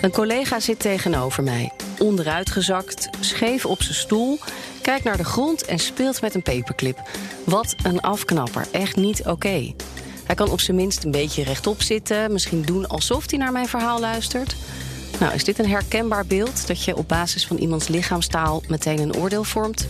Een collega zit tegenover mij, onderuitgezakt, scheef op zijn stoel, kijkt naar de grond en speelt met een paperclip. Wat een afknapper, echt niet oké. Hij kan op zijn minst een beetje rechtop zitten, misschien doen alsof hij naar mijn verhaal luistert. Nou, is dit een herkenbaar beeld dat je op basis van iemands lichaamstaal meteen een oordeel vormt?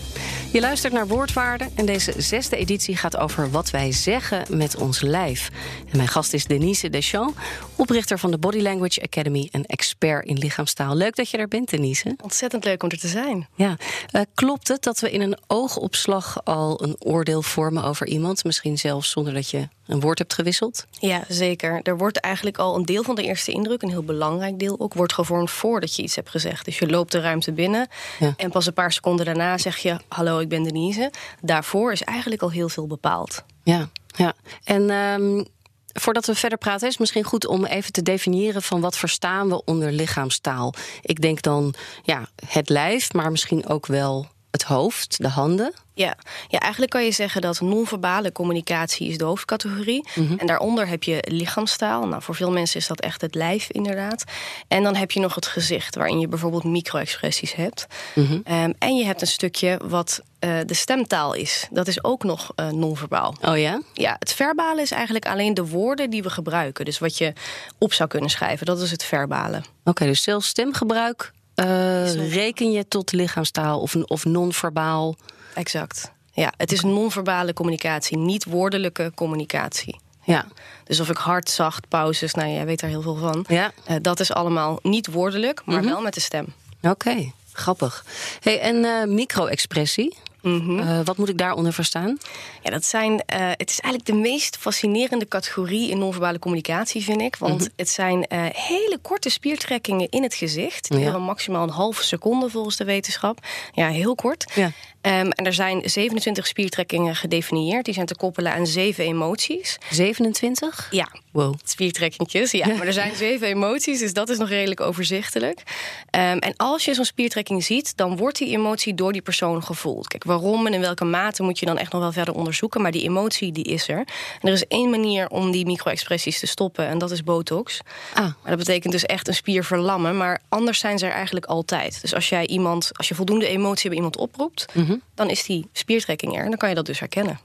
Je luistert naar Woordwaarde en deze zesde editie gaat over wat wij zeggen met ons lijf. En mijn gast is Denise Deschamps, oprichter van de Body Language Academy en expert in lichaamstaal. Leuk dat je er bent, Denise. Ontzettend leuk om er te zijn. Ja, uh, klopt het dat we in een oogopslag al een oordeel vormen over iemand, misschien zelfs zonder dat je een woord hebt gewisseld? Ja, zeker. Er wordt eigenlijk al een deel van de eerste indruk, een heel belangrijk deel ook, wordt gevormd voordat je iets hebt gezegd. Dus je loopt de ruimte binnen ja. en pas een paar seconden daarna zeg je: Hallo, ik ben Denise. Daarvoor is eigenlijk al heel veel bepaald. Ja, ja. En. Um, Voordat we verder praten, is het misschien goed om even te definiëren van wat verstaan we onder lichaamstaal. Ik denk dan ja, het lijf, maar misschien ook wel het hoofd, de handen. Ja. ja, eigenlijk kan je zeggen dat non-verbale communicatie is de hoofdcategorie. Mm En daaronder heb je lichaamstaal. Nou, voor veel mensen is dat echt het lijf, inderdaad. En dan heb je nog het gezicht, waarin je bijvoorbeeld micro-expressies hebt. Mm -hmm. en je hebt een stukje wat uh, de stemtaal is. Dat is ook nog uh, non-verbaal. Oh ja? Ja, het verbale is eigenlijk alleen de woorden die we gebruiken. Dus wat je op zou kunnen schrijven, dat is het verbale. Oké, okay, dus zelfs stemgebruik uh, reken je tot lichaamstaal of, of non-verbaal? Exact. Ja, het is non-verbale communicatie, niet woordelijke communicatie. Ja. Dus of ik hard, zacht, pauzes, nou jij weet daar heel veel van. Ja. Uh, dat is allemaal niet woordelijk, maar mm -hmm. wel met de stem. Oké, okay, grappig. Hey, en uh, micro-expressie? Mm -hmm. uh, wat moet ik daaronder verstaan? Ja, dat zijn, uh, het is eigenlijk de meest fascinerende categorie in non-verbale communicatie, vind ik. Want mm -hmm. het zijn uh, hele korte spiertrekkingen in het gezicht. Die ja. maximaal een halve seconde volgens de wetenschap. Ja, heel kort. Ja. Um, en er zijn 27 spiertrekkingen gedefinieerd. Die zijn te koppelen aan zeven emoties. 27? Ja, wow. spiertrekkingjes. Ja, maar er zijn zeven emoties, dus dat is nog redelijk overzichtelijk. Um, en als je zo'n spiertrekking ziet, dan wordt die emotie door die persoon gevoeld. Kijk, waarom en in welke mate moet je dan echt nog wel verder onderzoeken. Maar die emotie, die is er. En er is één manier om die micro-expressies te stoppen. En dat is botox. Ah. Maar dat betekent dus echt een spier verlammen. Maar anders zijn ze er eigenlijk altijd. Dus als jij iemand, als je voldoende emotie bij iemand oproept... Mm -hmm. Dan is die spiertrekking er. En dan kan je dat dus herkennen.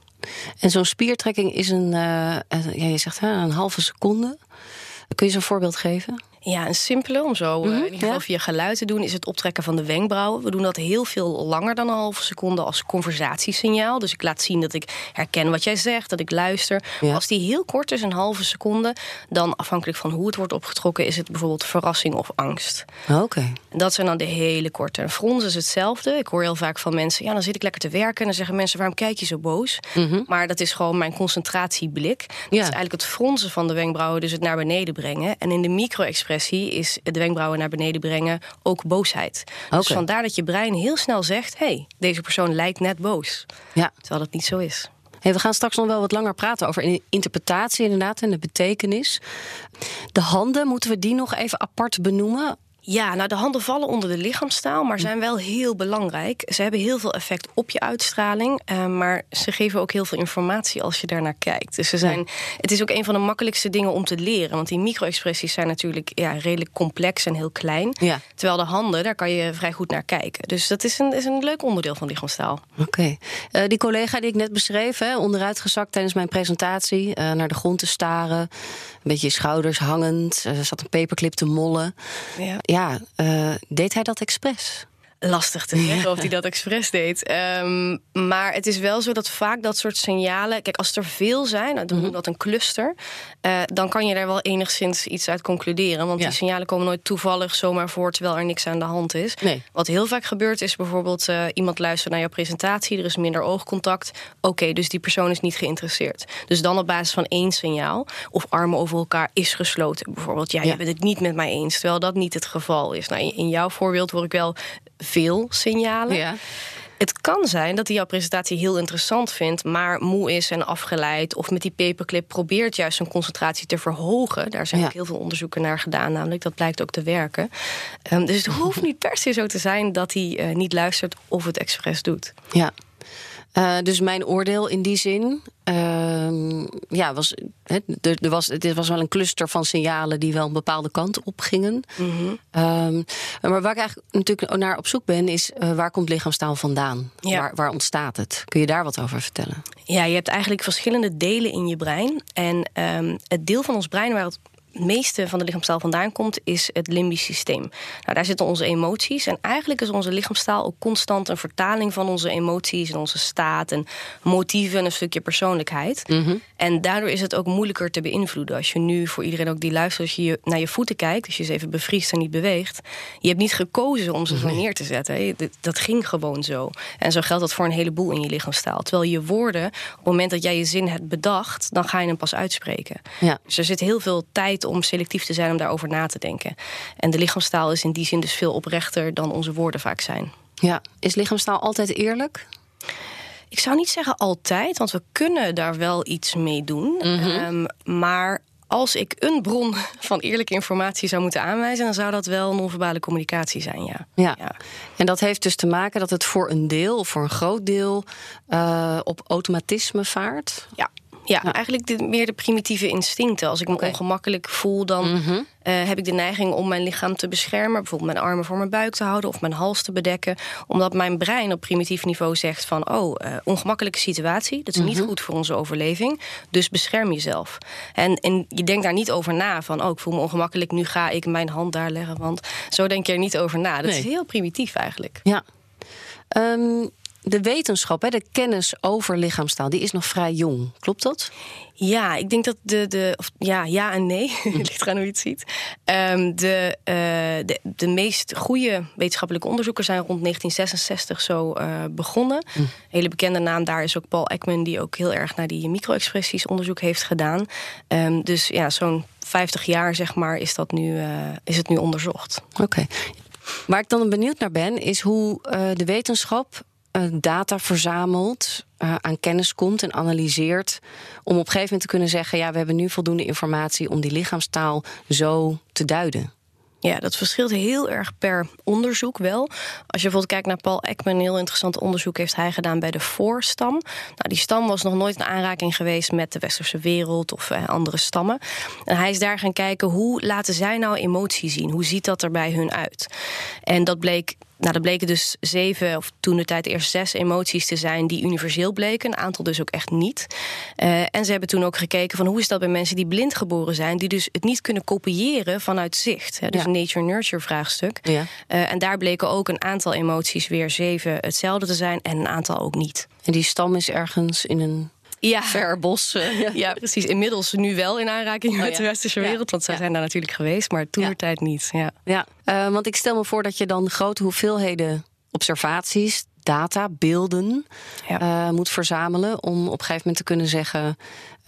En zo'n spiertrekking is een, uh, ja, je zegt hè, een halve seconde. Kun je zo'n voorbeeld geven? Ja, een simpele, om zo mm -hmm, in ieder geval ja. via geluid te doen, is het optrekken van de wenkbrauwen. We doen dat heel veel langer dan een halve seconde als conversatiesignaal. Dus ik laat zien dat ik herken wat jij zegt, dat ik luister. Ja. Als die heel kort is, een halve seconde, dan afhankelijk van hoe het wordt opgetrokken, is het bijvoorbeeld verrassing of angst. Oké. Okay. En dat zijn dan de hele korte. En frons is hetzelfde. Ik hoor heel vaak van mensen, ja, dan zit ik lekker te werken. En dan zeggen mensen, waarom kijk je zo boos? Mm -hmm. Maar dat is gewoon mijn concentratieblik. Dat ja. is eigenlijk het fronsen van de wenkbrauwen, dus het naar beneden brengen. En in de micro-expressie is de wenkbrauwen naar beneden brengen ook boosheid. Okay. Dus vandaar dat je brein heel snel zegt: hé, hey, deze persoon lijkt net boos. Ja. Terwijl dat niet zo is. Hey, we gaan straks nog wel wat langer praten over interpretatie inderdaad en de betekenis. De handen, moeten we die nog even apart benoemen? Ja, nou de handen vallen onder de lichaamstaal, maar zijn wel heel belangrijk. Ze hebben heel veel effect op je uitstraling, uh, maar ze geven ook heel veel informatie als je daarnaar kijkt. Dus ze zijn, ja. het is ook een van de makkelijkste dingen om te leren, want die micro-expressies zijn natuurlijk ja, redelijk complex en heel klein. Ja. Terwijl de handen, daar kan je vrij goed naar kijken. Dus dat is een, is een leuk onderdeel van lichaamstaal. Oké. Okay. Uh, die collega die ik net beschreef, hè, onderuit gezakt tijdens mijn presentatie, uh, naar de grond te staren, een beetje schouders hangend, er zat een paperclip te mollen. Ja ja, uh, deed hij dat expres? Lastig te zeggen of hij dat expres deed. Ehm, maar het is wel zo dat vaak dat soort signalen. Kijk, als er veel zijn, dan noemen we dat een cluster. Uh, dan kan je daar wel enigszins iets uit concluderen. Want die signalen komen nooit toevallig zomaar voor terwijl er niks aan de hand is. Nee. Wat heel vaak gebeurt is bijvoorbeeld uh, iemand luistert naar jouw presentatie, er is minder oogcontact. Oké, dus die persoon is niet geïnteresseerd. Dus dan op basis van één signaal, of armen over elkaar is gesloten. Bijvoorbeeld, ja, je bent het niet met mij eens, terwijl dat niet het geval is. Nou, in jouw voorbeeld hoor ik wel veel signalen. Ja. Het kan zijn dat hij jouw presentatie heel interessant vindt, maar moe is en afgeleid. Of met die paperclip probeert juist zijn concentratie te verhogen. Daar zijn ook heel veel onderzoeken naar gedaan, namelijk dat blijkt ook te werken. Um, dus het hoeft niet per se zo te zijn dat hij uh, niet luistert of het expres doet. Ja. Uh, dus mijn oordeel in die zin. Uh, ja, was, er, er was, het was wel een cluster van signalen die wel een bepaalde kant op gingen. Mm -hmm. um, maar waar ik eigenlijk natuurlijk naar op zoek ben, is uh, waar komt lichaamstaal vandaan? Ja. Waar, waar, ontstaat het? Kun je daar wat over vertellen? Ja, je hebt eigenlijk verschillende delen in je brein. En um, het deel van ons brein waar het meeste van de lichaamstaal vandaan komt, is het limbisch systeem. Nou, daar zitten onze emoties. En eigenlijk is onze lichaamstaal ook constant een vertaling van onze emoties en onze staat en motieven en een stukje persoonlijkheid. Mm -hmm. En daardoor is het ook moeilijker te beïnvloeden. Als je nu, voor iedereen ook die luistert, als je naar je voeten kijkt, als je ze even bevriest en niet beweegt, je hebt niet gekozen om ze zo neer te zetten. Dat ging gewoon zo. En zo geldt dat voor een heleboel in je lichaamstaal. Terwijl je woorden, op het moment dat jij je zin hebt bedacht, dan ga je hem pas uitspreken. Ja. Dus er zit heel veel tijd om selectief te zijn om daarover na te denken. En de lichaamstaal is in die zin dus veel oprechter dan onze woorden vaak zijn. Ja, is lichaamstaal altijd eerlijk? Ik zou niet zeggen altijd, want we kunnen daar wel iets mee doen. Mm -hmm. um, maar als ik een bron van eerlijke informatie zou moeten aanwijzen, dan zou dat wel non-verbale communicatie zijn, ja. ja. Ja. En dat heeft dus te maken dat het voor een deel, voor een groot deel, uh, op automatisme vaart. Ja. Ja, ja, eigenlijk de, meer de primitieve instincten. Als ik me okay. ongemakkelijk voel, dan mm -hmm. uh, heb ik de neiging om mijn lichaam te beschermen. Bijvoorbeeld mijn armen voor mijn buik te houden of mijn hals te bedekken. Omdat mijn brein op primitief niveau zegt van... oh, uh, ongemakkelijke situatie, dat is Mhm. mm -hmm. niet goed voor onze overleving. Dus bescherm jezelf. En, en je denkt daar niet over na van... oh, ik voel me ongemakkelijk, nu ga ik mijn hand daar leggen. Want zo denk je er niet over na. Dat nee. is heel primitief eigenlijk. Ja. Um, de wetenschap, hè, de kennis over lichaamstaal, die is nog vrij jong. Klopt dat? Ja, ik denk dat de. de of, ja, ja en nee. ligt eraan hoe je het ziet. Um, de, uh, de, de meest goede wetenschappelijke onderzoeken zijn rond 1966 zo uh, begonnen. Mm. Een hele bekende naam daar is ook Paul Ekman, die ook heel erg naar die micro-expressies onderzoek heeft gedaan. Um, dus ja, zo'n 50 jaar, zeg maar, is, dat nu, uh, is het nu onderzocht. Oké. Okay. Waar ik dan benieuwd naar ben, is hoe de wetenschap data verzamelt, uh, aan kennis komt en analyseert. Om op een gegeven moment te kunnen zeggen: ja, we hebben nu voldoende informatie om die lichaamstaal zo te duiden. Ja, dat verschilt heel erg per onderzoek wel. Als je bijvoorbeeld kijkt naar Paul Ekman, een heel interessant onderzoek heeft hij gedaan bij de voorstam. Nou, die stam was nog nooit in aanraking geweest met de westerse wereld of uh, andere stammen. En hij is daar gaan kijken hoe laten zij nou emotie zien? Hoe ziet dat er bij hun uit? En dat bleek nou, dat bleken dus zeven, of toen de tijd eerst zes emoties te zijn die universeel bleken. Een aantal dus ook echt niet. Uh, en ze hebben toen ook gekeken van hoe is dat bij mensen die blind geboren zijn, die dus het niet kunnen kopiëren vanuit zicht. Hè, dus Ja. een nature-nurture vraagstuk. Ja. Uh, en daar bleken ook een aantal emoties weer zeven hetzelfde te zijn en een aantal ook niet. En die stam is ergens in een Ja, ver bos. eh, ja. precies. Inmiddels nu wel in aanraking Oh, met ja. de westerse wereld, want zij zijn daar natuurlijk geweest, maar toen de tijd niet. Ja. Ja, uh, want ik stel me voor dat je dan grote hoeveelheden observaties, data, beelden Ja. uh, moet verzamelen om op een gegeven moment te kunnen zeggen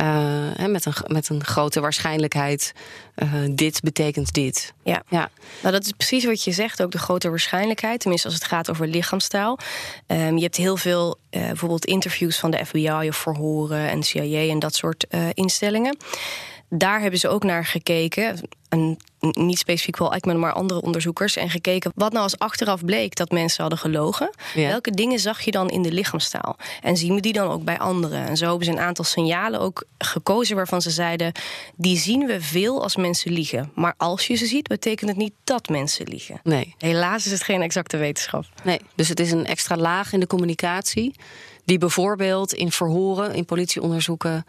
hè, met, een, met een grote waarschijnlijkheid uh, dit betekent dit. Ja. Ja. Nou, dat is precies wat je zegt, ook de grote waarschijnlijkheid. Tenminste, als het gaat over lichaamstaal. Um, je hebt heel veel, uh, bijvoorbeeld interviews van de FBI of verhoren en CIA en dat soort instellingen. Daar hebben ze ook naar gekeken. En niet specifiek wel Ekman, maar andere onderzoekers. En gekeken wat nou als achteraf bleek dat mensen hadden gelogen. Ja. Welke dingen zag je dan in de lichaamstaal? En zien we die dan ook bij anderen? En zo hebben ze een aantal signalen ook gekozen waarvan ze zeiden... die zien we veel als mensen liegen. Maar als je ze ziet, betekent het niet dat mensen liegen. Nee. Helaas is het geen exacte wetenschap. Nee, dus het is een extra laag in de communicatie... die bijvoorbeeld in verhoren, in politieonderzoeken...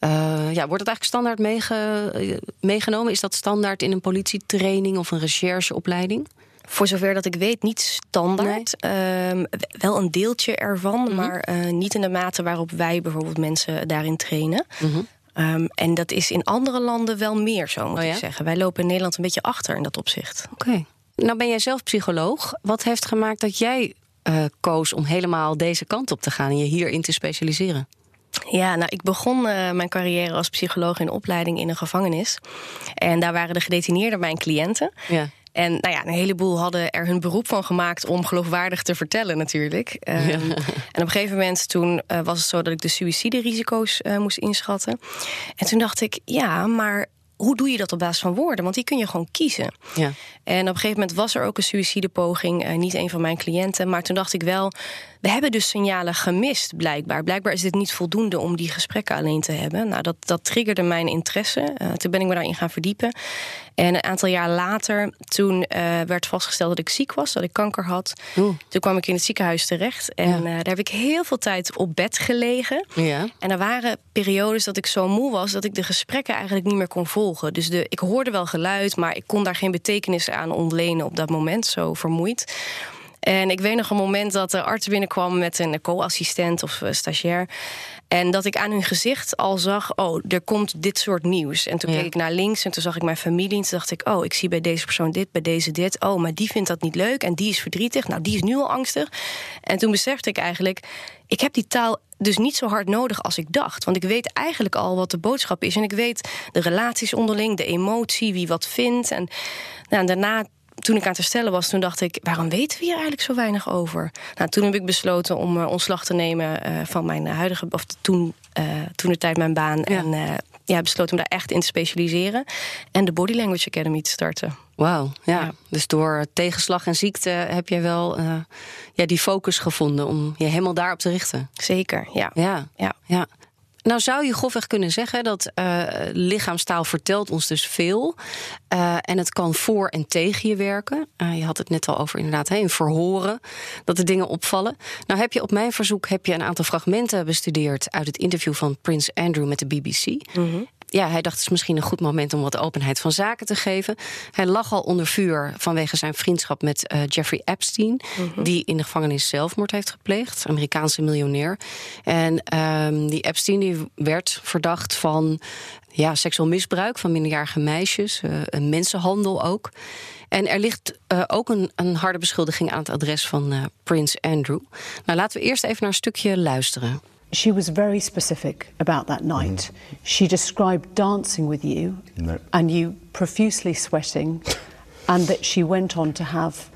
Uh, ja, wordt het eigenlijk standaard meege, meegenomen? Is dat standaard in een politietraining of een rechercheopleiding? Voor zover dat ik weet, niet standaard. Ehm, wel een deeltje ervan, Mhm. maar eh, niet in de mate waarop wij bijvoorbeeld mensen daarin trainen. Mhm. Ehm, en dat is in andere landen wel meer zo, moet Oh ja? ik zeggen. Wij lopen in Nederland een beetje achter in dat opzicht. Oké. Nou ben jij zelf psycholoog. Wat heeft gemaakt dat jij eh, koos om helemaal deze kant op te gaan en je hierin te specialiseren? Ja, nou, ik begon eh, mijn carrière als psycholoog in opleiding in een gevangenis. En daar waren de gedetineerden mijn cliënten. Ja. En nou ja, een heleboel hadden er hun beroep van gemaakt om geloofwaardig te vertellen, natuurlijk. Ehm, En op een gegeven moment toen eh, was het zo dat ik de suïciderisico's eh, moest inschatten. En toen dacht ik, ja, maar hoe doe je dat op basis van woorden? Want die kun je gewoon kiezen. Ja. En op een gegeven moment was er ook een suïcidepoging. eh, niet een van mijn cliënten. Maar toen dacht ik wel, we hebben dus signalen gemist, blijkbaar. Blijkbaar is dit niet voldoende om die gesprekken alleen te hebben. Nou, dat, dat triggerde mijn interesse. Eh, toen ben ik me daarin gaan verdiepen. En een aantal jaar later, toen eh, werd vastgesteld dat ik ziek was, dat ik kanker had. Oeh. Toen kwam ik in het ziekenhuis terecht. En Ja. eh, daar heb ik heel veel tijd op bed gelegen. Ja. En er waren periodes dat ik zo moe was dat ik de gesprekken eigenlijk niet meer kon volgen. Dus de, ik hoorde wel geluid, maar ik kon daar geen betekenis aan ontlenen op dat moment, zo vermoeid. En ik weet nog een moment dat de arts binnenkwam met een co-assistent of eh, stagiair. En dat ik aan hun gezicht al zag, oh, er komt dit soort nieuws. En toen Ja. keek ik naar links en toen zag ik mijn familie. En toen dacht ik, oh, ik zie bij deze persoon dit, bij deze dit. Oh, maar die vindt dat niet leuk en die is verdrietig. Nou, die is nu al angstig. En toen besefte ik eigenlijk, ik heb die taal dus niet zo hard nodig als ik dacht. Want ik weet eigenlijk al wat de boodschap is. En ik weet de relaties onderling, de emotie, wie wat vindt. En, nou, en daarna toen ik aan het herstellen was, toen dacht ik... waarom weten we hier eigenlijk zo weinig over? Nou, toen heb ik besloten om eh, ontslag te nemen eh, van mijn huidige... of toen, eh, toen de tijd mijn baan. En eh, ja, besloten om daar echt in te specialiseren. En de Body Language Academy te starten. Wauw, ja. Ja. Dus door tegenslag en ziekte heb jij wel ja, die focus gevonden om je helemaal daarop te richten. Zeker, ja. Ja, ja. ja. Nou zou je grofweg kunnen zeggen dat eh, lichaamstaal vertelt ons dus veel. Eh, en het kan voor en tegen je werken. Eh, je had het net al over inderdaad, hè, in verhoren, dat er dingen opvallen. Nou heb je op mijn verzoek heb je een aantal fragmenten bestudeerd uit het interview van Prins Andrew met de BBC. Ja, hij dacht het is misschien een goed moment om wat openheid van zaken te geven. Hij lag al onder vuur vanwege zijn vriendschap met eh, Jeffrey Epstein, die in de gevangenis zelfmoord heeft gepleegd, Amerikaanse miljonair. En ehm, die Epstein die werd verdacht van ja, seksueel misbruik van minderjarige meisjes, eh, een mensenhandel ook. En er ligt eh, ook een, een harde beschuldiging aan het adres van eh, Prins Andrew. Nou, laten we eerst even naar een stukje luisteren. She was very specific about that night. She described dancing with you No. and you profusely sweating, and that she went on to have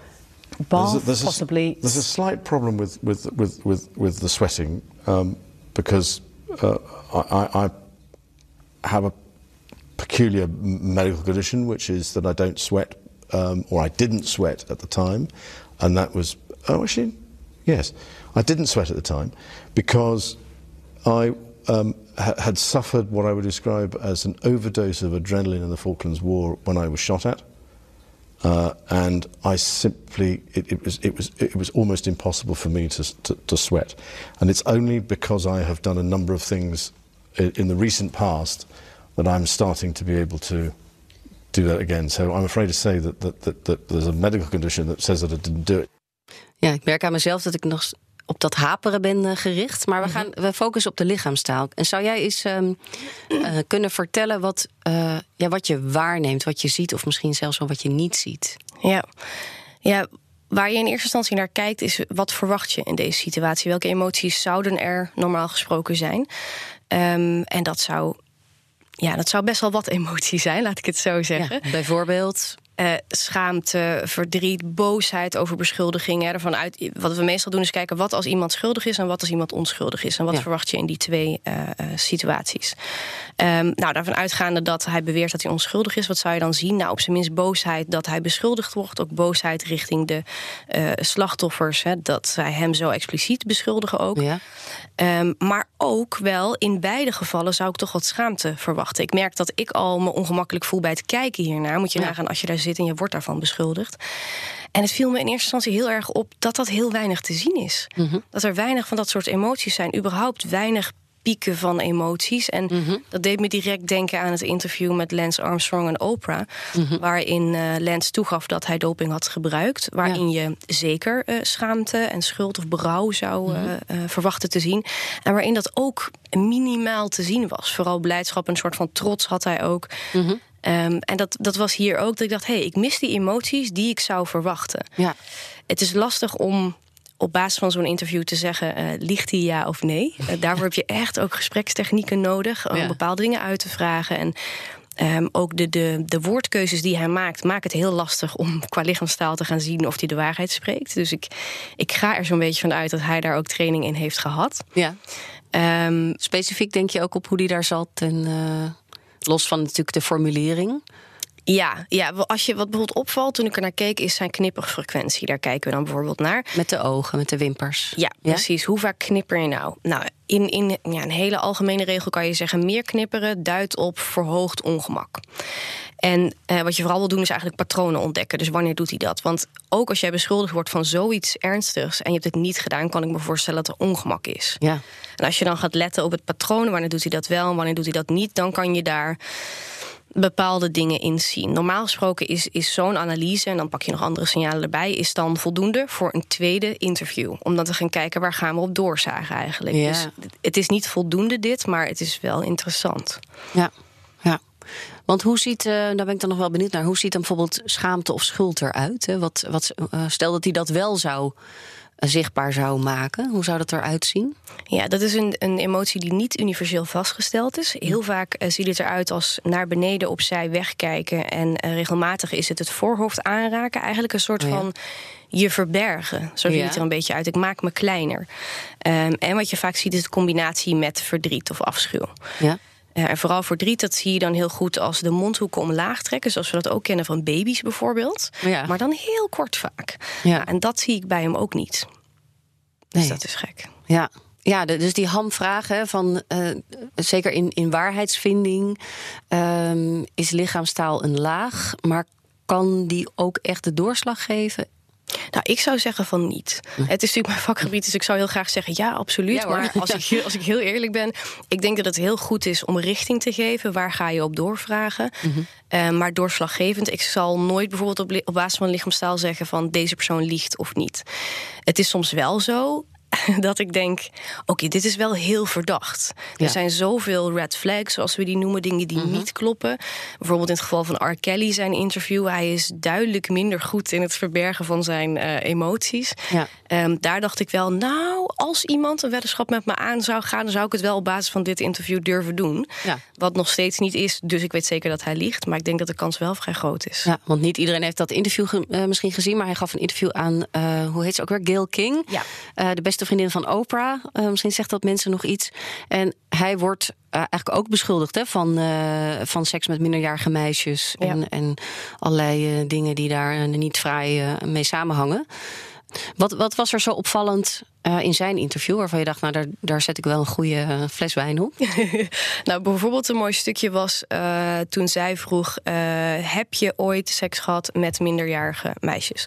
bath, There's a, there's a- possibly. there's a slight problem with with with with, with the sweating um, because uh, I, I, I have a peculiar medical condition, which is that I don't sweat, um, or I didn't sweat at the time, and that was oh actually yes, I didn't sweat at the time because I um, ha- had suffered what I would describe as an overdose of adrenaline in the Falklands War when I was shot at. Uh, and I simply, it, it, was, it, was, it was almost impossible for me to, to, to sweat. And it's only because I have done a number of things in, in the recent past that I'm starting to be able to do that again. So I'm afraid to say that, that, that, that there's a medical condition that says that I didn't do it. Ja, ik merk aan mezelf dat ik nog op dat haperen ben eh, gericht. Maar we, gaan, we focussen op de lichaamstaal. En zou jij eens ehm, eh, kunnen vertellen wat, eh, ja, wat je waarneemt, wat je ziet, of misschien zelfs wel wat je niet ziet? Ja. ja, waar je in eerste instantie naar kijkt, is wat verwacht je in deze situatie? Welke emoties zouden er normaal gesproken zijn? Ehm, en dat zou, ja, dat zou best wel wat emotie zijn, laat ik het zo zeggen. Ja, bijvoorbeeld. Eh, schaamte, verdriet, boosheid over beschuldigingen. Ervan uit, wat we meestal doen is kijken wat als iemand schuldig is en wat als iemand onschuldig is. En wat Ja. verwacht je in die twee eh, eh, situaties? Ehm, nou, daarvan uitgaande dat hij beweert dat hij onschuldig is, wat zou je dan zien? Nou, op zijn minst boosheid dat hij beschuldigd wordt. Ook boosheid richting de slachtoffers. Hè, dat zij hem zo expliciet beschuldigen ook. Ja. Ehm, maar ook wel in beide gevallen zou ik toch wat schaamte verwachten. Ik merk dat ik al me ongemakkelijk voel bij het kijken hiernaar. Moet je Ja. nagaan als je daar zit en je wordt daarvan beschuldigd. En het viel me in eerste instantie heel erg op dat dat heel weinig te zien is. Dat er weinig van dat soort emoties zijn. Überhaupt weinig pieken van emoties. En Mhm. dat deed me direct denken aan het interview met Lance Armstrong en Oprah. Mhm. Waarin eh, Lance toegaf dat hij doping had gebruikt. Waarin je zeker eh, schaamte en schuld of berouw zou Mhm. eh, verwachten te zien. En waarin dat ook minimaal te zien was. Vooral blijdschap, een soort van trots had hij ook. Mhm. Ehm, en dat, dat was hier ook dat ik dacht: hé, hey, ik mis die emoties die ik zou verwachten. Ja. Het is lastig om op basis van zo'n interview te zeggen: eh, liegt hij ja of nee? Eh, daarvoor heb je echt ook gesprekstechnieken nodig om Ja. bepaalde dingen uit te vragen. En ehm, ook de, de, de woordkeuzes die hij maakt, maken het heel lastig om qua lichaamstaal te gaan zien of hij de waarheid spreekt. Dus ik, ik ga er zo'n beetje van uit dat hij daar ook training in heeft gehad. ja. Ehm, Specifiek denk je ook op hoe die daar zat en eh, los van natuurlijk de formulering. Ja, ja, als je wat bijvoorbeeld opvalt toen ik er naar keek, is zijn knipperfrequentie. Daar kijken we dan bijvoorbeeld naar. Met de ogen, met de wimpers. Ja, precies. Hoe vaak knipper je nou? Nou, in, in ja, een hele algemene regel kan je zeggen... meer knipperen duidt op verhoogd ongemak. En eh, wat je vooral wil doen is eigenlijk patronen ontdekken. Dus wanneer doet hij dat? Want ook als jij beschuldigd wordt van zoiets ernstigs... en je hebt het niet gedaan, kan ik me voorstellen dat er ongemak is. Ja. En als je dan gaat letten op het patroon... wanneer doet hij dat wel en wanneer doet hij dat niet... dan kan je daar bepaalde dingen in zien. Normaal gesproken is, is zo'n analyse... en dan pak je nog andere signalen erbij... is dan voldoende voor een tweede interview. Om dan te gaan kijken waar gaan we op doorzagen eigenlijk. Ja. Dus het is niet voldoende dit, maar het is wel interessant. Ja, ja. Want hoe ziet, eh, daar ben ik dan nog wel benieuwd naar, hoe ziet dan bijvoorbeeld schaamte of schuld eruit? Hè? Wat, wat, eh, stel dat hij dat wel zou zichtbaar zou maken, hoe zou dat eruit zien? Ja, dat is een, een emotie die niet universeel vastgesteld is. Heel vaak eh, ziet het eruit als naar beneden opzij wegkijken. En eh, regelmatig is het het voorhoofd aanraken. Eigenlijk een soort Oh ja. van je verbergen. Zo ziet Ja. het er een beetje uit. Ik maak me kleiner. Ehm, en wat je vaak ziet is de combinatie met verdriet of afschuw. Ja. Eh, en vooral verdriet, dat zie je dan heel goed als de mondhoeken omlaag trekken. Zoals we dat ook kennen van baby's bijvoorbeeld. Ja. Maar dan heel kort vaak. Ja. Nou, en dat zie ik bij hem ook niet. Dus Nee. dat is gek. Ja. Ja, dus die hamvragen van eh, zeker in, in waarheidsvinding ehm, is lichaamstaal een laag, maar kan die ook echt de doorslag geven? Nou, ik zou zeggen van niet. Het is natuurlijk mijn vakgebied, dus ik zou heel graag zeggen ja, absoluut. Ja, maar als ik, heel- als ik heel eerlijk ben, ik denk dat het heel goed is om richting te geven. Waar ga je op doorvragen? Mhm. Eh, maar doorslaggevend, ik zal nooit bijvoorbeeld op, op basis van lichaamstaal zeggen van deze persoon liegt of niet. Het is soms wel zo dat ik denk, oké, dit is wel heel verdacht. Er Ja. zijn zoveel red flags, zoals we die noemen, dingen die niet kloppen. Bijvoorbeeld in het geval van R. Kelly, zijn interview. Hij is duidelijk minder goed in het verbergen van zijn eh, emoties. Ja. Ehm, daar dacht ik wel, nou, als iemand een weddenschap met me aan zou gaan... dan zou ik het wel op basis van dit interview durven doen. Ja. Wat nog steeds niet is, dus ik weet zeker dat hij liegt. Maar ik denk dat de kans wel vrij groot is. Ja, want niet iedereen heeft dat interview ge- eh, misschien gezien, maar hij gaf een interview aan, eh, hoe heet ze ook weer, Gail King, Ja. De beste vriendin van Oprah. Eh, misschien zegt dat mensen nog iets. En hij wordt eh, eigenlijk ook beschuldigd hè, van, eh, van seks met minderjarige meisjes Ja. en, en allerlei dingen die daar niet eh, mee samenhangen. Wat, wat was er zo opvallend eh, in zijn interview waarvan je dacht, nou daar, daar zet ik wel een goede eh, fles wijn op? Nou, bijvoorbeeld een mooi stukje was eh, toen zij vroeg: Heb je ooit seks gehad met minderjarige meisjes?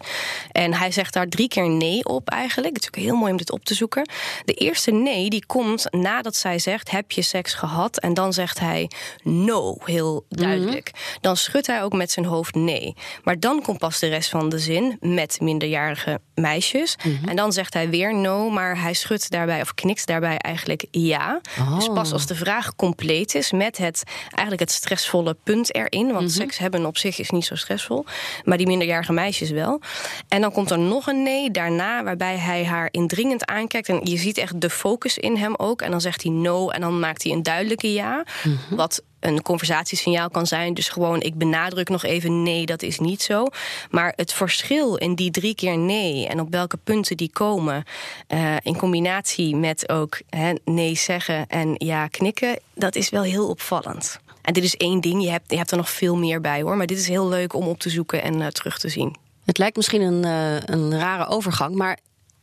En hij zegt daar drie keer nee op eigenlijk. Het is ook heel mooi om dit op te zoeken. De eerste nee die komt nadat zij zegt: Heb je seks gehad? En dan zegt hij no, heel duidelijk. Dan schudt hij ook met zijn hoofd nee. Maar dan komt pas de rest van de zin met minderjarige meisjes. En dan zegt hij weer no, maar hij schudt daarbij of knikt daarbij eigenlijk ja. Dus pas als de vraag compleet is met het eigenlijk het stressvolle punt erin. Want seks hebben op zich is niet zo stressvol. Maar die minderjarige meisjes wel. En dan komt er nog een nee daarna, waarbij hij haar indringend aankijkt. En je ziet echt de focus in hem ook. En dan zegt hij no en dan maakt hij een duidelijke ja. Wat een conversatiesignaal kan zijn. Dus gewoon, ik benadruk nog even nee, dat is niet zo. Maar het verschil in die drie keer nee en op welke punten die komen, eh, in combinatie met ook nee zeggen en ja knikken, dat is wel heel opvallend. En dit is één ding, je hebt, je hebt er nog veel meer bij hoor. Maar dit is heel leuk om op te zoeken en eh, terug te zien. Het lijkt misschien een, eh, een rare overgang, maar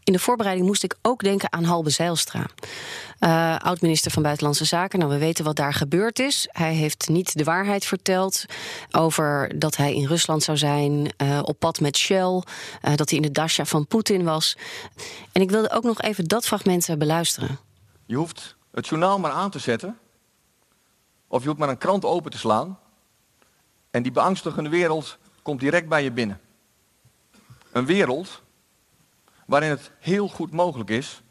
in de voorbereiding moest ik ook denken aan Halbe Zijlstra. Eh, Oud-minister van Buitenlandse Zaken. Nou, we weten wat daar gebeurd is. Hij heeft niet de waarheid verteld over dat hij in Rusland zou zijn, eh, op pad met Shell, eh, dat hij in de dasha van Poetin was. En ik wilde ook nog even dat fragment beluisteren. Je hoeft het journaal maar aan te zetten. Of je hoeft maar een krant open te slaan. En die beangstigende wereld komt direct bij je binnen. Een wereld waarin het heel goed mogelijk is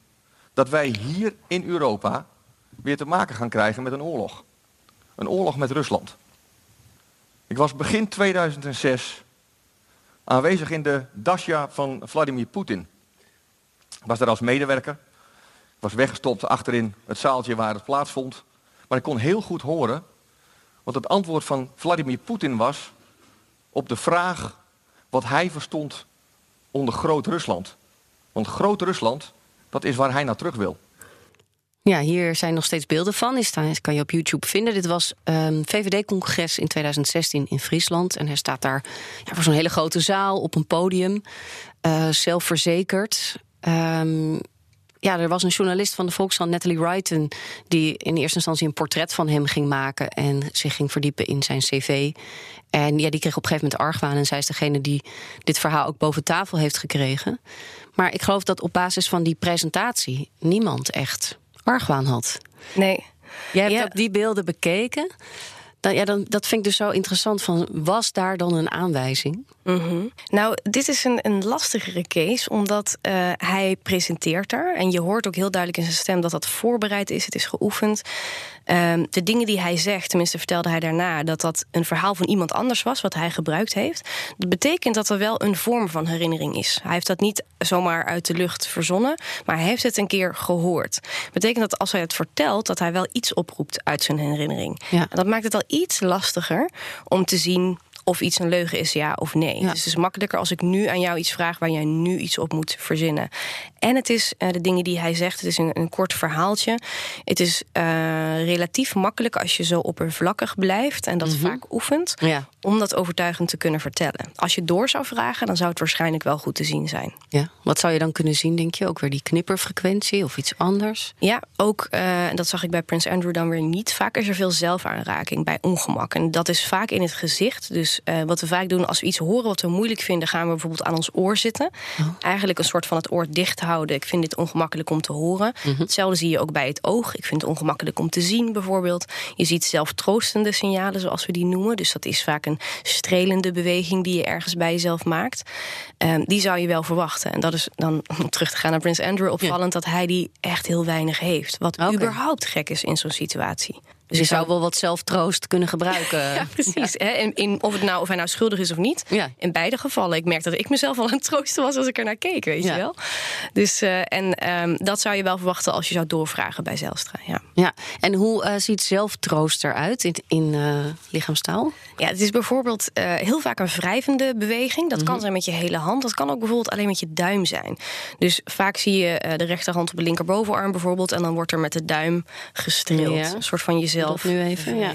dat wij hier in Europa weer te maken gaan krijgen met een oorlog. Een oorlog met Rusland. Ik was begin 2006 aanwezig in de Dasha van Vladimir Poetin. Ik was daar als medewerker. Ik was weggestopt achterin het zaaltje waar het plaatsvond. Maar ik kon heel goed horen wat het antwoord van Vladimir Poetin was op de vraag wat hij verstond onder Groot-Rusland. Want Groot-Rusland, dat is waar hij naar terug wil. Ja, hier zijn nog steeds beelden van. Die kan je op YouTube vinden. Dit was um, VVD-congres in 2016 in Friesland. En hij staat daar ja, voor zo'n hele grote zaal op een podium. Uh, zelfverzekerd. Um, ja, er was een journalist van de Volkskrant, Natalie Wrighton, die in eerste instantie een portret van hem ging maken en zich ging verdiepen in zijn cv. En ja, die kreeg op een gegeven moment argwaan. En zij is degene die dit verhaal ook boven tafel heeft gekregen. Maar ik geloof dat op basis van die presentatie niemand echt argwaan had. Nee. Jij hebt ook die beelden bekeken. Dan, ja, dan, dat vind ik dus zo interessant. Van, was daar dan een aanwijzing? Mm Nou, dit is een, een lastigere case, omdat uh, hij presenteert er. En je hoort ook heel duidelijk in zijn stem dat dat voorbereid is. Het is geoefend. Uh, de dingen die hij zegt, tenminste vertelde hij daarna... dat dat een verhaal van iemand anders was, wat hij gebruikt heeft. Dat betekent dat er wel een vorm van herinnering is. Hij heeft dat niet zomaar uit de lucht verzonnen... maar hij heeft het een keer gehoord. Dat betekent dat als hij het vertelt... dat hij wel iets oproept uit zijn herinnering. Ja. En dat maakt het al iets lastiger om te zien of iets een leugen is, ja of nee. Dus het is makkelijker als ik nu aan jou iets vraag waar jij nu iets op moet verzinnen. En het is uh, de dingen die hij zegt, het is een, een kort verhaaltje. Het is uh, relatief makkelijk als je zo oppervlakkig blijft en dat mm -hmm. vaak oefent, ja. om dat overtuigend te kunnen vertellen. Als je door zou vragen, dan zou het waarschijnlijk wel goed te zien zijn. Ja. Wat zou je dan kunnen zien, denk je? Ook weer die knipperfrequentie of iets anders? Ja, ook, uh, dat zag ik bij Prins Andrew dan weer niet. Vaak is er veel zelfaanraking bij ongemak. En dat is vaak in het gezicht. Dus uh, wat we vaak doen als we iets horen wat we moeilijk vinden, gaan we bijvoorbeeld aan ons oor zitten. Oh. Eigenlijk een soort van het oor dicht houden. Ik vind dit ongemakkelijk om te horen. Mm -hmm. Hetzelfde zie je ook bij het oog. Ik vind het ongemakkelijk om te zien, bijvoorbeeld. Je ziet zelf troostende signalen, zoals we die noemen. Dus dat is vaak een strelende beweging die je ergens bij jezelf maakt. Um, die zou je wel verwachten. En dat is dan, om terug te gaan naar Prins Andrew, opvallend ja. dat hij die echt heel weinig heeft. Wat okay. überhaupt gek is in zo'n situatie. Dus je zou wel wat zelftroost kunnen gebruiken. ja, precies. Ja. Hè? In, in, of, het nou, of hij nou schuldig is of niet. Ja. In beide gevallen. Ik merk dat ik mezelf al aan het troosten was als ik er naar keek, weet ja. je wel. Dus, uh, en um, dat zou je wel verwachten als je zou doorvragen bij Zelstra. Ja, ja. en hoe uh, ziet zelftroost eruit in, in uh, lichaamstaal? Ja, het is bijvoorbeeld heel vaak een wrijvende beweging. Dat mm -hmm. kan zijn met je hele hand. Dat kan ook bijvoorbeeld alleen met je duim zijn. Dus vaak zie je de rechterhand op de linkerbovenarm bijvoorbeeld. En dan wordt er met de duim gestreeld. Een soort van jezelf nu even. Ja.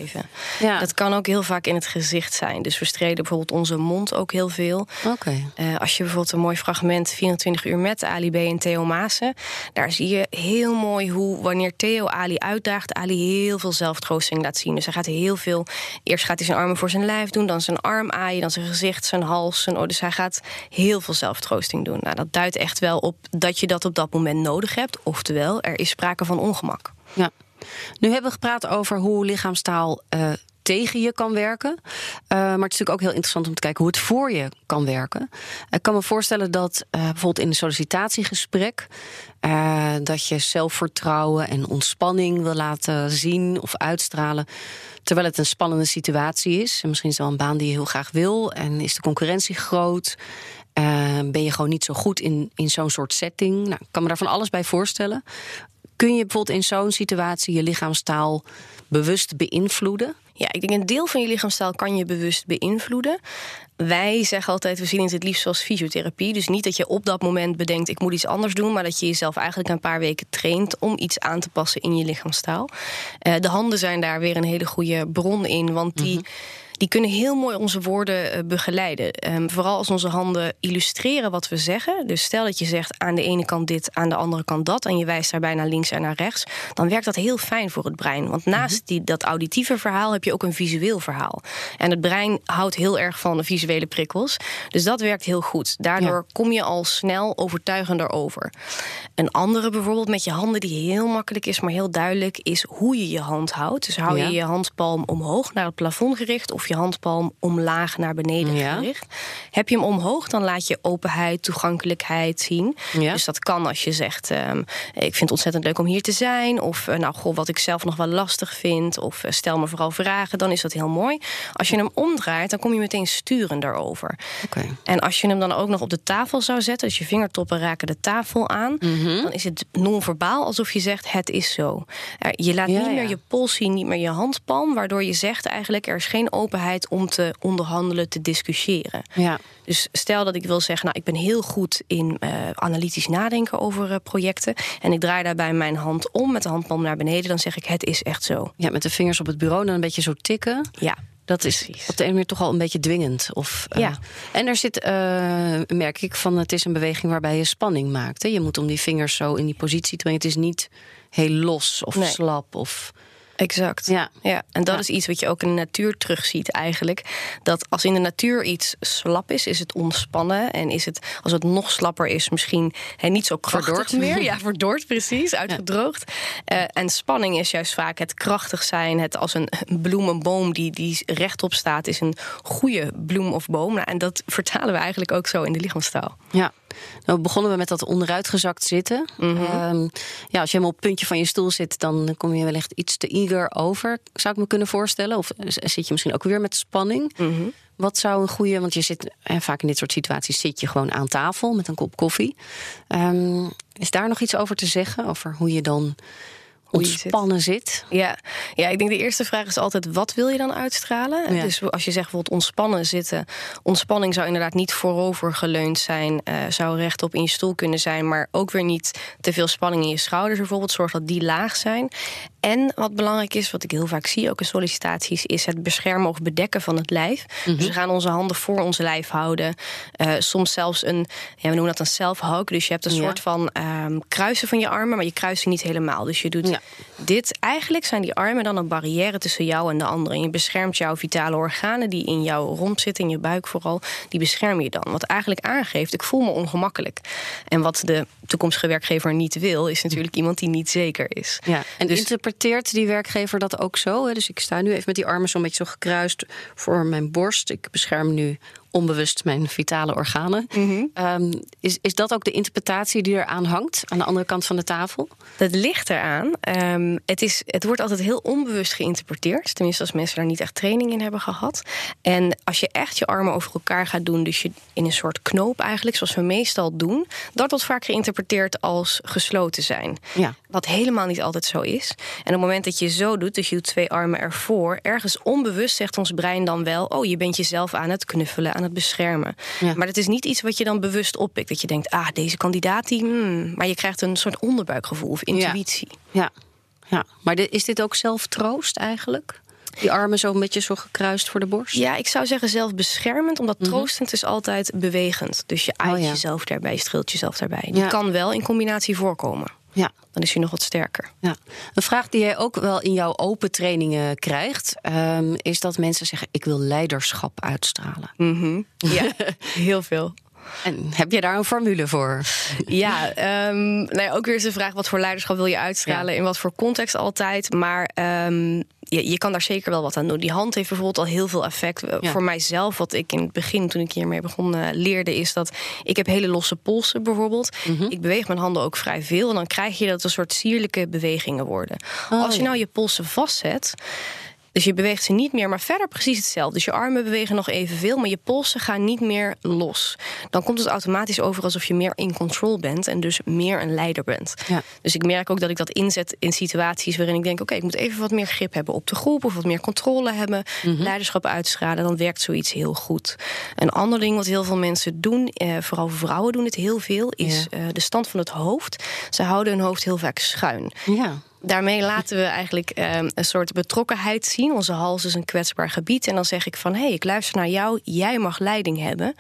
ja. Dat kan ook heel vaak in het gezicht zijn. Dus we streden bijvoorbeeld onze mond ook heel veel. Okay. Uh, als je bijvoorbeeld een mooi fragment 24 uur met Ali B en Theo Maassen, daar zie je heel mooi hoe wanneer Theo Ali uitdaagt, Ali heel veel zelftroosting laat zien. Dus hij gaat heel veel. Eerst gaat hij zijn armen voor zijn lijf doen, dan zijn arm aaien, dan zijn gezicht, zijn hals. Zijn, oh, dus hij gaat heel veel zelftroosting doen. Nou, dat duidt echt wel op dat je dat op dat moment nodig hebt. Oftewel, er is sprake van ongemak. Ja. Nu hebben we gepraat over hoe lichaamstaal uh, tegen je kan werken. Uh, maar het is natuurlijk ook heel interessant om te kijken hoe het voor je kan werken. Ik kan me voorstellen dat uh, bijvoorbeeld in een sollicitatiegesprek. dat je zelfvertrouwen en ontspanning wil laten zien of uitstralen. Terwijl het een spannende situatie is. En misschien is het wel een baan die je heel graag wil. En is de concurrentie groot. ben je gewoon niet zo goed in, in zo'n soort setting? Nou, ik kan me daar van alles bij voorstellen. Kun je bijvoorbeeld in zo'n situatie je lichaamstaal bewust beïnvloeden? Ja, ik denk een deel van je lichaamstaal kan je bewust beïnvloeden. Wij zeggen altijd, we zien het het liefst als fysiotherapie. Dus niet dat je op dat moment bedenkt, ik moet iets anders doen... maar dat je jezelf eigenlijk een paar weken traint... om iets aan te passen in je lichaamstaal. Uh, de handen zijn daar weer een hele goede bron in, want die... Mm -hmm die kunnen heel mooi onze woorden eh, begeleiden. Ehm, vooral als onze handen illustreren wat we zeggen. Dus stel dat je zegt aan de ene kant dit, aan de andere kant dat, en je wijst daarbij naar links en naar rechts, dan werkt dat heel fijn voor het brein. Want naast Mhm. die, dat auditieve verhaal heb je ook een visueel verhaal. En het brein houdt heel erg van de visuele prikkels. Dus dat werkt heel goed. Daardoor kom je al snel overtuigender over. Een andere bijvoorbeeld met je handen die heel makkelijk is, maar heel duidelijk, is hoe je je hand houdt. Dus hou Ja. je je handpalm omhoog naar het plafond gericht of je handpalm omlaag naar beneden Ja. gericht. Heb je hem omhoog, dan laat je openheid, toegankelijkheid zien. Ja. Dus dat kan als je zegt: ehm, Ik vind het ontzettend leuk om hier te zijn. Of eh, nou, goh, wat ik zelf nog wel lastig vind. Of eh, stel me vooral vragen. Dan is dat heel mooi. Als je hem omdraait, dan kom je meteen sturender over. En als je hem dan ook nog op de tafel zou zetten, dus je vingertoppen raken de tafel aan, Mhm. dan is het non-verbaal alsof je zegt: Het is zo. Je laat Ja, niet meer je pols zien, niet meer je handpalm, waardoor je zegt eigenlijk: Er is geen openheid om te onderhandelen, te discussiëren. Ja. Dus stel dat ik wil zeggen, nou, ik ben heel goed in eh, analytisch nadenken over eh, projecten. En ik draai daarbij mijn hand om met de handpalm naar beneden. Dan zeg ik, het is echt zo. ja, met de vingers op het bureau dan een beetje zo tikken. Ja. Dat is Precies. op de ene manier toch al een beetje dwingend. Of, eh, Ja. En er zit, merk ik, van het is een beweging waarbij je spanning maakt. Hè? Je moet om die vingers zo in die positie te brengen. Het is niet heel los of Nee. slap. Of, Exact. Ja. ja. En dat Ja. is iets wat je ook in de natuur terugziet eigenlijk. Dat als in de natuur iets slap is, is het ontspannen. En is het, als het nog slapper is, misschien hè, niet zo krachtig Verdord. meer. Ja, verdord precies, uitgedroogd. Eh, en spanning is juist vaak het krachtig zijn. Het als een bloem, een boom die, die rechtop staat, is een goede bloem of boom. Nou, en dat vertalen we eigenlijk ook zo in de lichaamstaal. ja. Nou begonnen we met dat onderuitgezakt zitten. Mhm. Ehm, ja, als je helemaal op het puntje van je stoel zit, dan kom je wellicht iets te eager over. Zou ik me kunnen voorstellen? Of eh, zit je misschien ook weer met spanning? Mhm. Wat zou een goede, want je zit eh, vaak in dit soort situaties zit je gewoon aan tafel met een kop koffie. Ehm, is daar nog iets over te zeggen? Over hoe je dan. Ontspannen zit? Ja. ja, ik denk de eerste vraag is altijd: wat wil je dan uitstralen? Ja. Dus als je zegt bijvoorbeeld ontspannen zitten. Ontspanning zou inderdaad niet voorover geleund zijn. eh, zou rechtop in je stoel kunnen zijn. Maar ook weer niet te veel spanning in je schouders bijvoorbeeld. Zorg dat die laag zijn. En wat belangrijk is, wat ik heel vaak zie ook in sollicitaties, is het beschermen of bedekken van het lijf. Dus we gaan onze handen voor ons lijf houden. Eh, soms zelfs een, ja, we noemen dat een self-hug. Dus je hebt een Ja. soort van ehm, kruisen van je armen, maar je kruist ze niet helemaal. Dus je doet Ja. dit. Eigenlijk zijn die armen dan een barrière tussen jou en de ander. En je beschermt jouw vitale organen die in jouw romp zitten, in je buik vooral. Die bescherm je dan. Wat eigenlijk aangeeft, ik voel me ongemakkelijk. En wat de toekomstige werkgever niet wil, is natuurlijk iemand die niet zeker is. Ja, en Dus- interpreteert die werkgever dat ook zo? Hè? Dus ik sta nu even met die armen zo'n beetje zo gekruist voor mijn borst. Ik bescherm nu onbewust mijn vitale organen. Mhm. Ehm, is, is dat ook de interpretatie die eraan hangt aan de andere kant van de tafel? Dat ligt eraan. Ehm, het, is, het wordt altijd heel onbewust geïnterpreteerd. Tenminste, als mensen daar niet echt training in hebben gehad. En als je echt je armen over elkaar gaat doen, dus je in een soort knoop eigenlijk, zoals we meestal doen, dat wordt vaak geïnterpreteerd als gesloten zijn. Ja. Wat helemaal niet altijd zo is. En op het moment dat je zo doet, dus je doet twee armen ervoor, ergens onbewust zegt ons brein dan wel: Oh, je bent jezelf aan het knuffelen, aan het beschermen. Ja. Maar dat is niet iets wat je dan bewust oppikt. Dat je denkt: Ah, deze kandidaat, die. hmm. Maar je krijgt een soort onderbuikgevoel of intuïtie. Ja, ja. maar is dit ook zelftroost eigenlijk? Die armen zo een beetje zo gekruist voor de borst? Ja, ik zou zeggen zelfbeschermend, omdat troostend is altijd bewegend. Dus je aait Mhm. Oh, ja. jezelf daarbij, je streelt jezelf daarbij. Die kan wel in combinatie voorkomen. Ja. Dan is hij nog wat sterker. Ja. Een vraag die jij ook wel in jouw open trainingen krijgt, ehm, is dat mensen zeggen: Ik wil leiderschap uitstralen. Ja, heel veel. En heb je daar een formule voor? Ja, ehm, nou ja, ook weer eens de vraag: wat voor leiderschap wil je uitstralen? Ja. In wat voor context altijd? Maar ehm, je, je kan daar zeker wel wat aan doen. Die hand heeft bijvoorbeeld al heel veel effect. Eh, Ja. Voor mijzelf, wat ik in het begin, toen ik hiermee begon, eh, leerde, is dat ik heb hele losse polsen bijvoorbeeld. Mhm. Ik beweeg mijn handen ook vrij veel. En dan krijg je dat een soort sierlijke bewegingen worden. Oh, Als je nou je polsen vastzet. Dus je beweegt ze niet meer, maar verder precies hetzelfde. Dus je armen bewegen nog evenveel, maar je polsen gaan niet meer los. Dan komt het automatisch over alsof je meer in control bent en dus meer een leider bent. Ja. Dus ik merk ook dat ik dat inzet in situaties waarin ik denk: oké, ik moet even wat meer grip hebben op de groep of wat meer controle hebben, Mhm. leiderschap uitstralen. Dan werkt zoiets heel goed. Een ander ding wat heel veel mensen doen, eh, vooral vrouwen doen het heel veel, is Ja. eh, de stand van het hoofd. Ze houden hun hoofd heel vaak schuin. Ja. Daarmee laten we eigenlijk ehm, een soort betrokkenheid zien. Onze hals is een kwetsbaar gebied. En dan zeg ik van, hé, hey, ik luister naar jou. Jij mag leiding hebben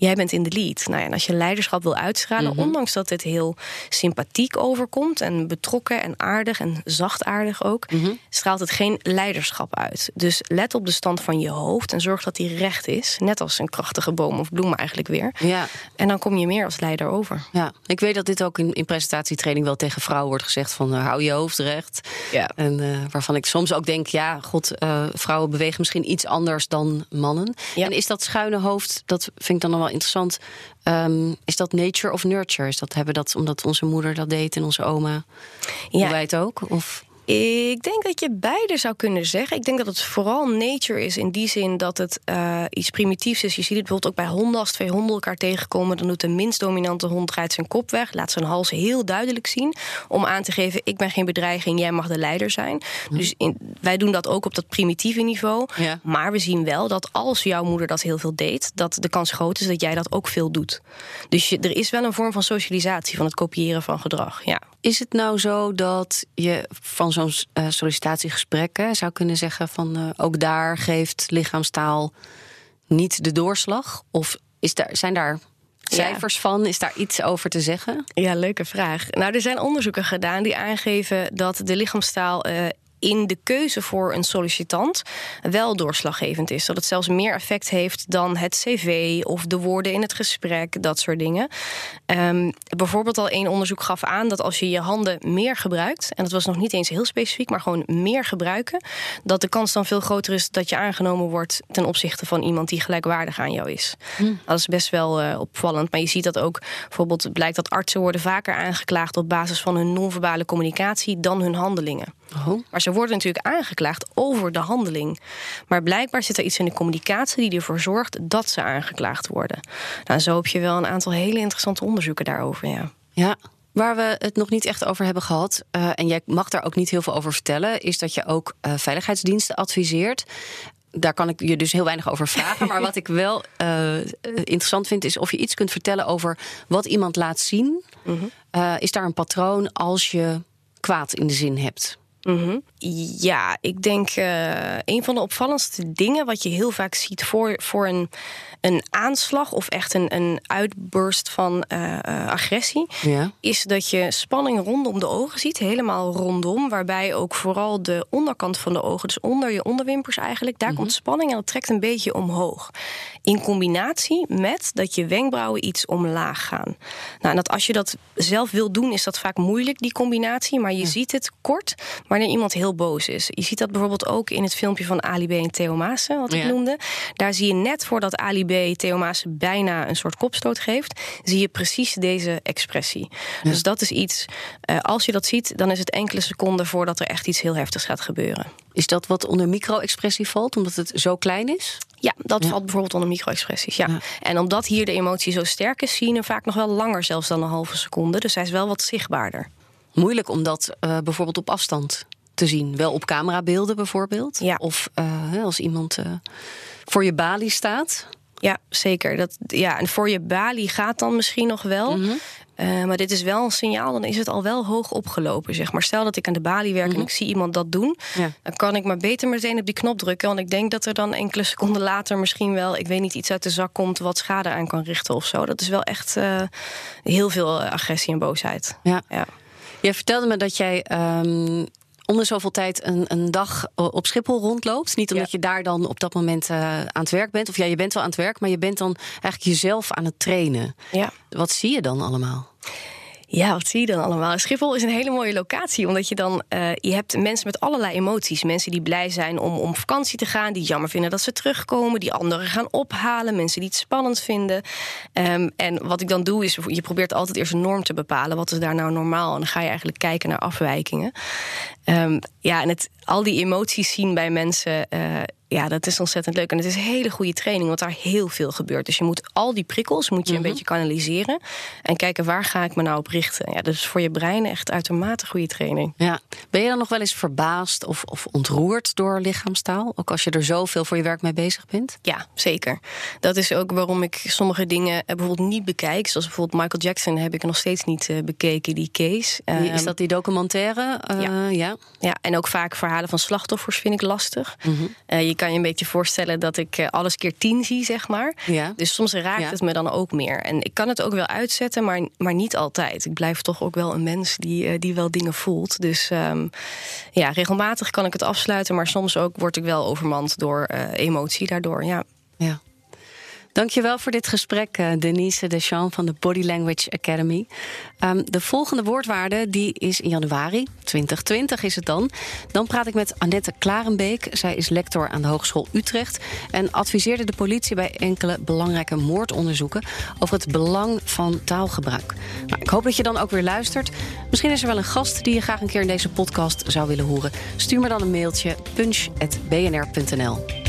jij bent in de lead. Nou ja, en als je leiderschap wil uitstralen, Mhm. ondanks dat het heel sympathiek overkomt en betrokken en aardig en zachtaardig ook, Mhm. straalt het geen leiderschap uit. Dus let op de stand van je hoofd en zorg dat die recht is. Net als een krachtige boom of bloem eigenlijk weer. Ja. En dan kom je meer als leider over. Ja, ik weet dat dit ook in, in presentatietraining wel tegen vrouwen wordt gezegd: van eh, hou je hoofd recht. Ja. En eh, waarvan ik soms ook denk: ja, god, eh, vrouwen bewegen misschien iets anders dan mannen. Ja. En is dat schuine hoofd, dat vind ik dan nog wel interessant. ehm, is dat nature of nurture? Is dat, hebben dat omdat onze moeder dat deed en onze oma? Doen wij het ook? Of Ik denk dat je beide zou kunnen zeggen. Ik denk dat het vooral nature is in die zin dat het eh, iets primitiefs is. Je ziet het bijvoorbeeld ook bij honden. Als twee honden elkaar tegenkomen, dan doet de minst dominante hond draait zijn kop weg, laat zijn hals heel duidelijk zien om aan te geven: ik ben geen bedreiging, jij mag de leider zijn. Dus in, wij doen dat ook op dat primitieve niveau. Ja. Maar we zien wel dat als jouw moeder dat heel veel deed, dat de kans groot is dat jij dat ook veel doet. Dus je, er is wel een vorm van socialisatie van het kopiëren van gedrag. Ja. Is het nou zo dat je van zo'n eh, sollicitatiegesprek hè, zou kunnen zeggen van eh, ook daar geeft lichaamstaal niet de doorslag? Of is daar, zijn daar cijfers van? Is daar iets over te zeggen? Ja, leuke vraag. Nou, er zijn onderzoeken gedaan die aangeven dat de lichaamstaal. eh, in de keuze voor een sollicitant wel doorslaggevend is. Dat het zelfs meer effect heeft dan het cv of de woorden in het gesprek, dat soort dingen. Ehm, bijvoorbeeld al één onderzoek gaf aan dat als je je handen meer gebruikt, en dat was nog niet eens heel specifiek, maar gewoon meer gebruiken, dat de kans dan veel groter is dat je aangenomen wordt ten opzichte van iemand die gelijkwaardig aan jou is. Dat is best wel eh, opvallend. Maar je ziet dat ook bijvoorbeeld blijkt dat artsen worden vaker aangeklaagd op basis van hun non-verbale communicatie dan hun handelingen. Oh. Maar ze worden natuurlijk aangeklaagd over de handeling. Maar blijkbaar zit er iets in de communicatie die ervoor zorgt dat ze aangeklaagd worden. Nou, zo heb je wel een aantal hele interessante onderzoeken daarover. Ja. Ja. Waar we het nog niet echt over hebben gehad, eh, en jij mag daar ook niet heel veel over vertellen, is dat je ook eh, veiligheidsdiensten adviseert. Daar kan ik je dus heel weinig over vragen. Maar wat ik wel eh, interessant vind, is of je iets kunt vertellen over wat iemand laat zien. Eh, is daar een patroon als je kwaad in de zin hebt? Mm-hmm. Ja, ik denk eh, een van de opvallendste dingen wat je heel vaak ziet voor, voor een, een aanslag of echt een, een uitburst van eh, eh, agressie, Ja. is dat je spanning rondom de ogen ziet, helemaal rondom, waarbij ook vooral de onderkant van de ogen, dus onder je onderwimpers eigenlijk, daar komt spanning en dat trekt een beetje omhoog. In combinatie met dat je wenkbrauwen iets omlaag gaan. Nou, en dat als je dat zelf wil doen, is dat vaak moeilijk, die combinatie, maar je ziet het kort wanneer iemand heel boos is. Je ziet dat bijvoorbeeld ook in het filmpje van Ali B en Theo Maassen, wat ik Ja. noemde. Daar zie je net voordat Ali B Theo Maassen bijna een soort kopstoot geeft, zie je precies deze expressie. Dus dat is iets, eh, als je dat ziet, dan is het enkele seconden voordat er echt iets heel heftigs gaat gebeuren. Is dat wat onder micro-expressie valt, omdat het zo klein is? Ja, dat valt bijvoorbeeld onder micro-expressies. Ja. Ja. En omdat hier de emotie zo sterk is, zie je hem vaak nog wel langer zelfs dan een halve seconde. Dus hij is wel wat zichtbaarder. Moeilijk om dat eh, bijvoorbeeld op afstand te zien. Wel op camerabeelden bijvoorbeeld. Ja. Of eh, als iemand eh, voor je balie staat. Ja, zeker. Dat, ja, en voor je balie gaat dan misschien nog wel. Eh, maar dit is wel een signaal, dan is het al wel hoog opgelopen. Zeg maar. Stel dat ik aan de balie werk en ik zie iemand dat doen, Ja. dan kan ik maar beter meteen op die knop drukken. Want ik denk dat er dan enkele seconden later misschien wel, ik weet niet, iets uit de zak komt wat schade aan kan richten of zo. Dat is wel echt heel veel agressie en boosheid. Ja. Ja. Jij vertelde me dat jij ehm om de zoveel tijd een, een dag eh, op Schiphol rondloopt. Niet omdat Ja. je daar dan op dat moment eh, aan het werk bent. Of ja, je bent wel aan het werk, maar je bent dan eigenlijk jezelf aan het trainen. Ja. Wat zie je dan allemaal? Ja, wat zie je dan allemaal? Schiphol is een hele mooie locatie, omdat je dan eh, je hebt mensen met allerlei emoties. Mensen die blij zijn om om vakantie te gaan, die jammer vinden dat ze terugkomen, die anderen gaan ophalen, mensen die het spannend vinden. Ehm, en wat ik dan doe is, je probeert altijd eerst een norm te bepalen. Wat is daar nou normaal? En dan ga je eigenlijk kijken naar afwijkingen. Ehm, ja, en het, al die emoties zien bij mensen. eh, Ja, dat is ontzettend leuk. En het is een hele goede training, want daar heel veel gebeurt. Dus je moet al die prikkels moet je een beetje kanaliseren. En kijken waar ga ik me nou op richten. Ja, dus voor je brein echt uitermate goede training. Ja. Ben je dan nog wel eens verbaasd of, of ontroerd door lichaamstaal? Ook als je er zoveel voor je werk mee bezig bent? Ja, zeker. Dat is ook waarom ik sommige dingen eh, bijvoorbeeld niet bekijk. Zoals bijvoorbeeld Michael Jackson heb ik nog steeds niet uh, bekeken, die case. Die, is dat die documentaire? Uh, ja. ja. ja. en ook vaak verhalen van slachtoffers vind ik lastig. Mm je kan je een beetje voorstellen dat ik alles keer tien zie, zeg maar. Ja. Dus soms raakt ja. het me dan ook meer. En ik kan het ook wel uitzetten, maar, maar niet altijd. Ik blijf toch ook wel een mens die, die wel dingen voelt. Dus um, ja, regelmatig kan ik het afsluiten, maar soms ook word ik wel overmand door emotie daardoor. Ja. ja. Dankjewel voor dit gesprek, uh, Denise Deschamps van de Body Language Academy. Um, de volgende woordwaarde die is in januari 2020 is het dan. Dan praat ik met Annette Klarenbeek. Zij is lector aan de Hogeschool Utrecht en adviseerde de politie bij enkele belangrijke moordonderzoeken over het belang van taalgebruik. Nou, ik hoop dat je dan ook weer luistert. Misschien is er wel een gast die je graag een keer in deze podcast zou willen horen. Stuur me dan een mailtje punch@bnr.nl.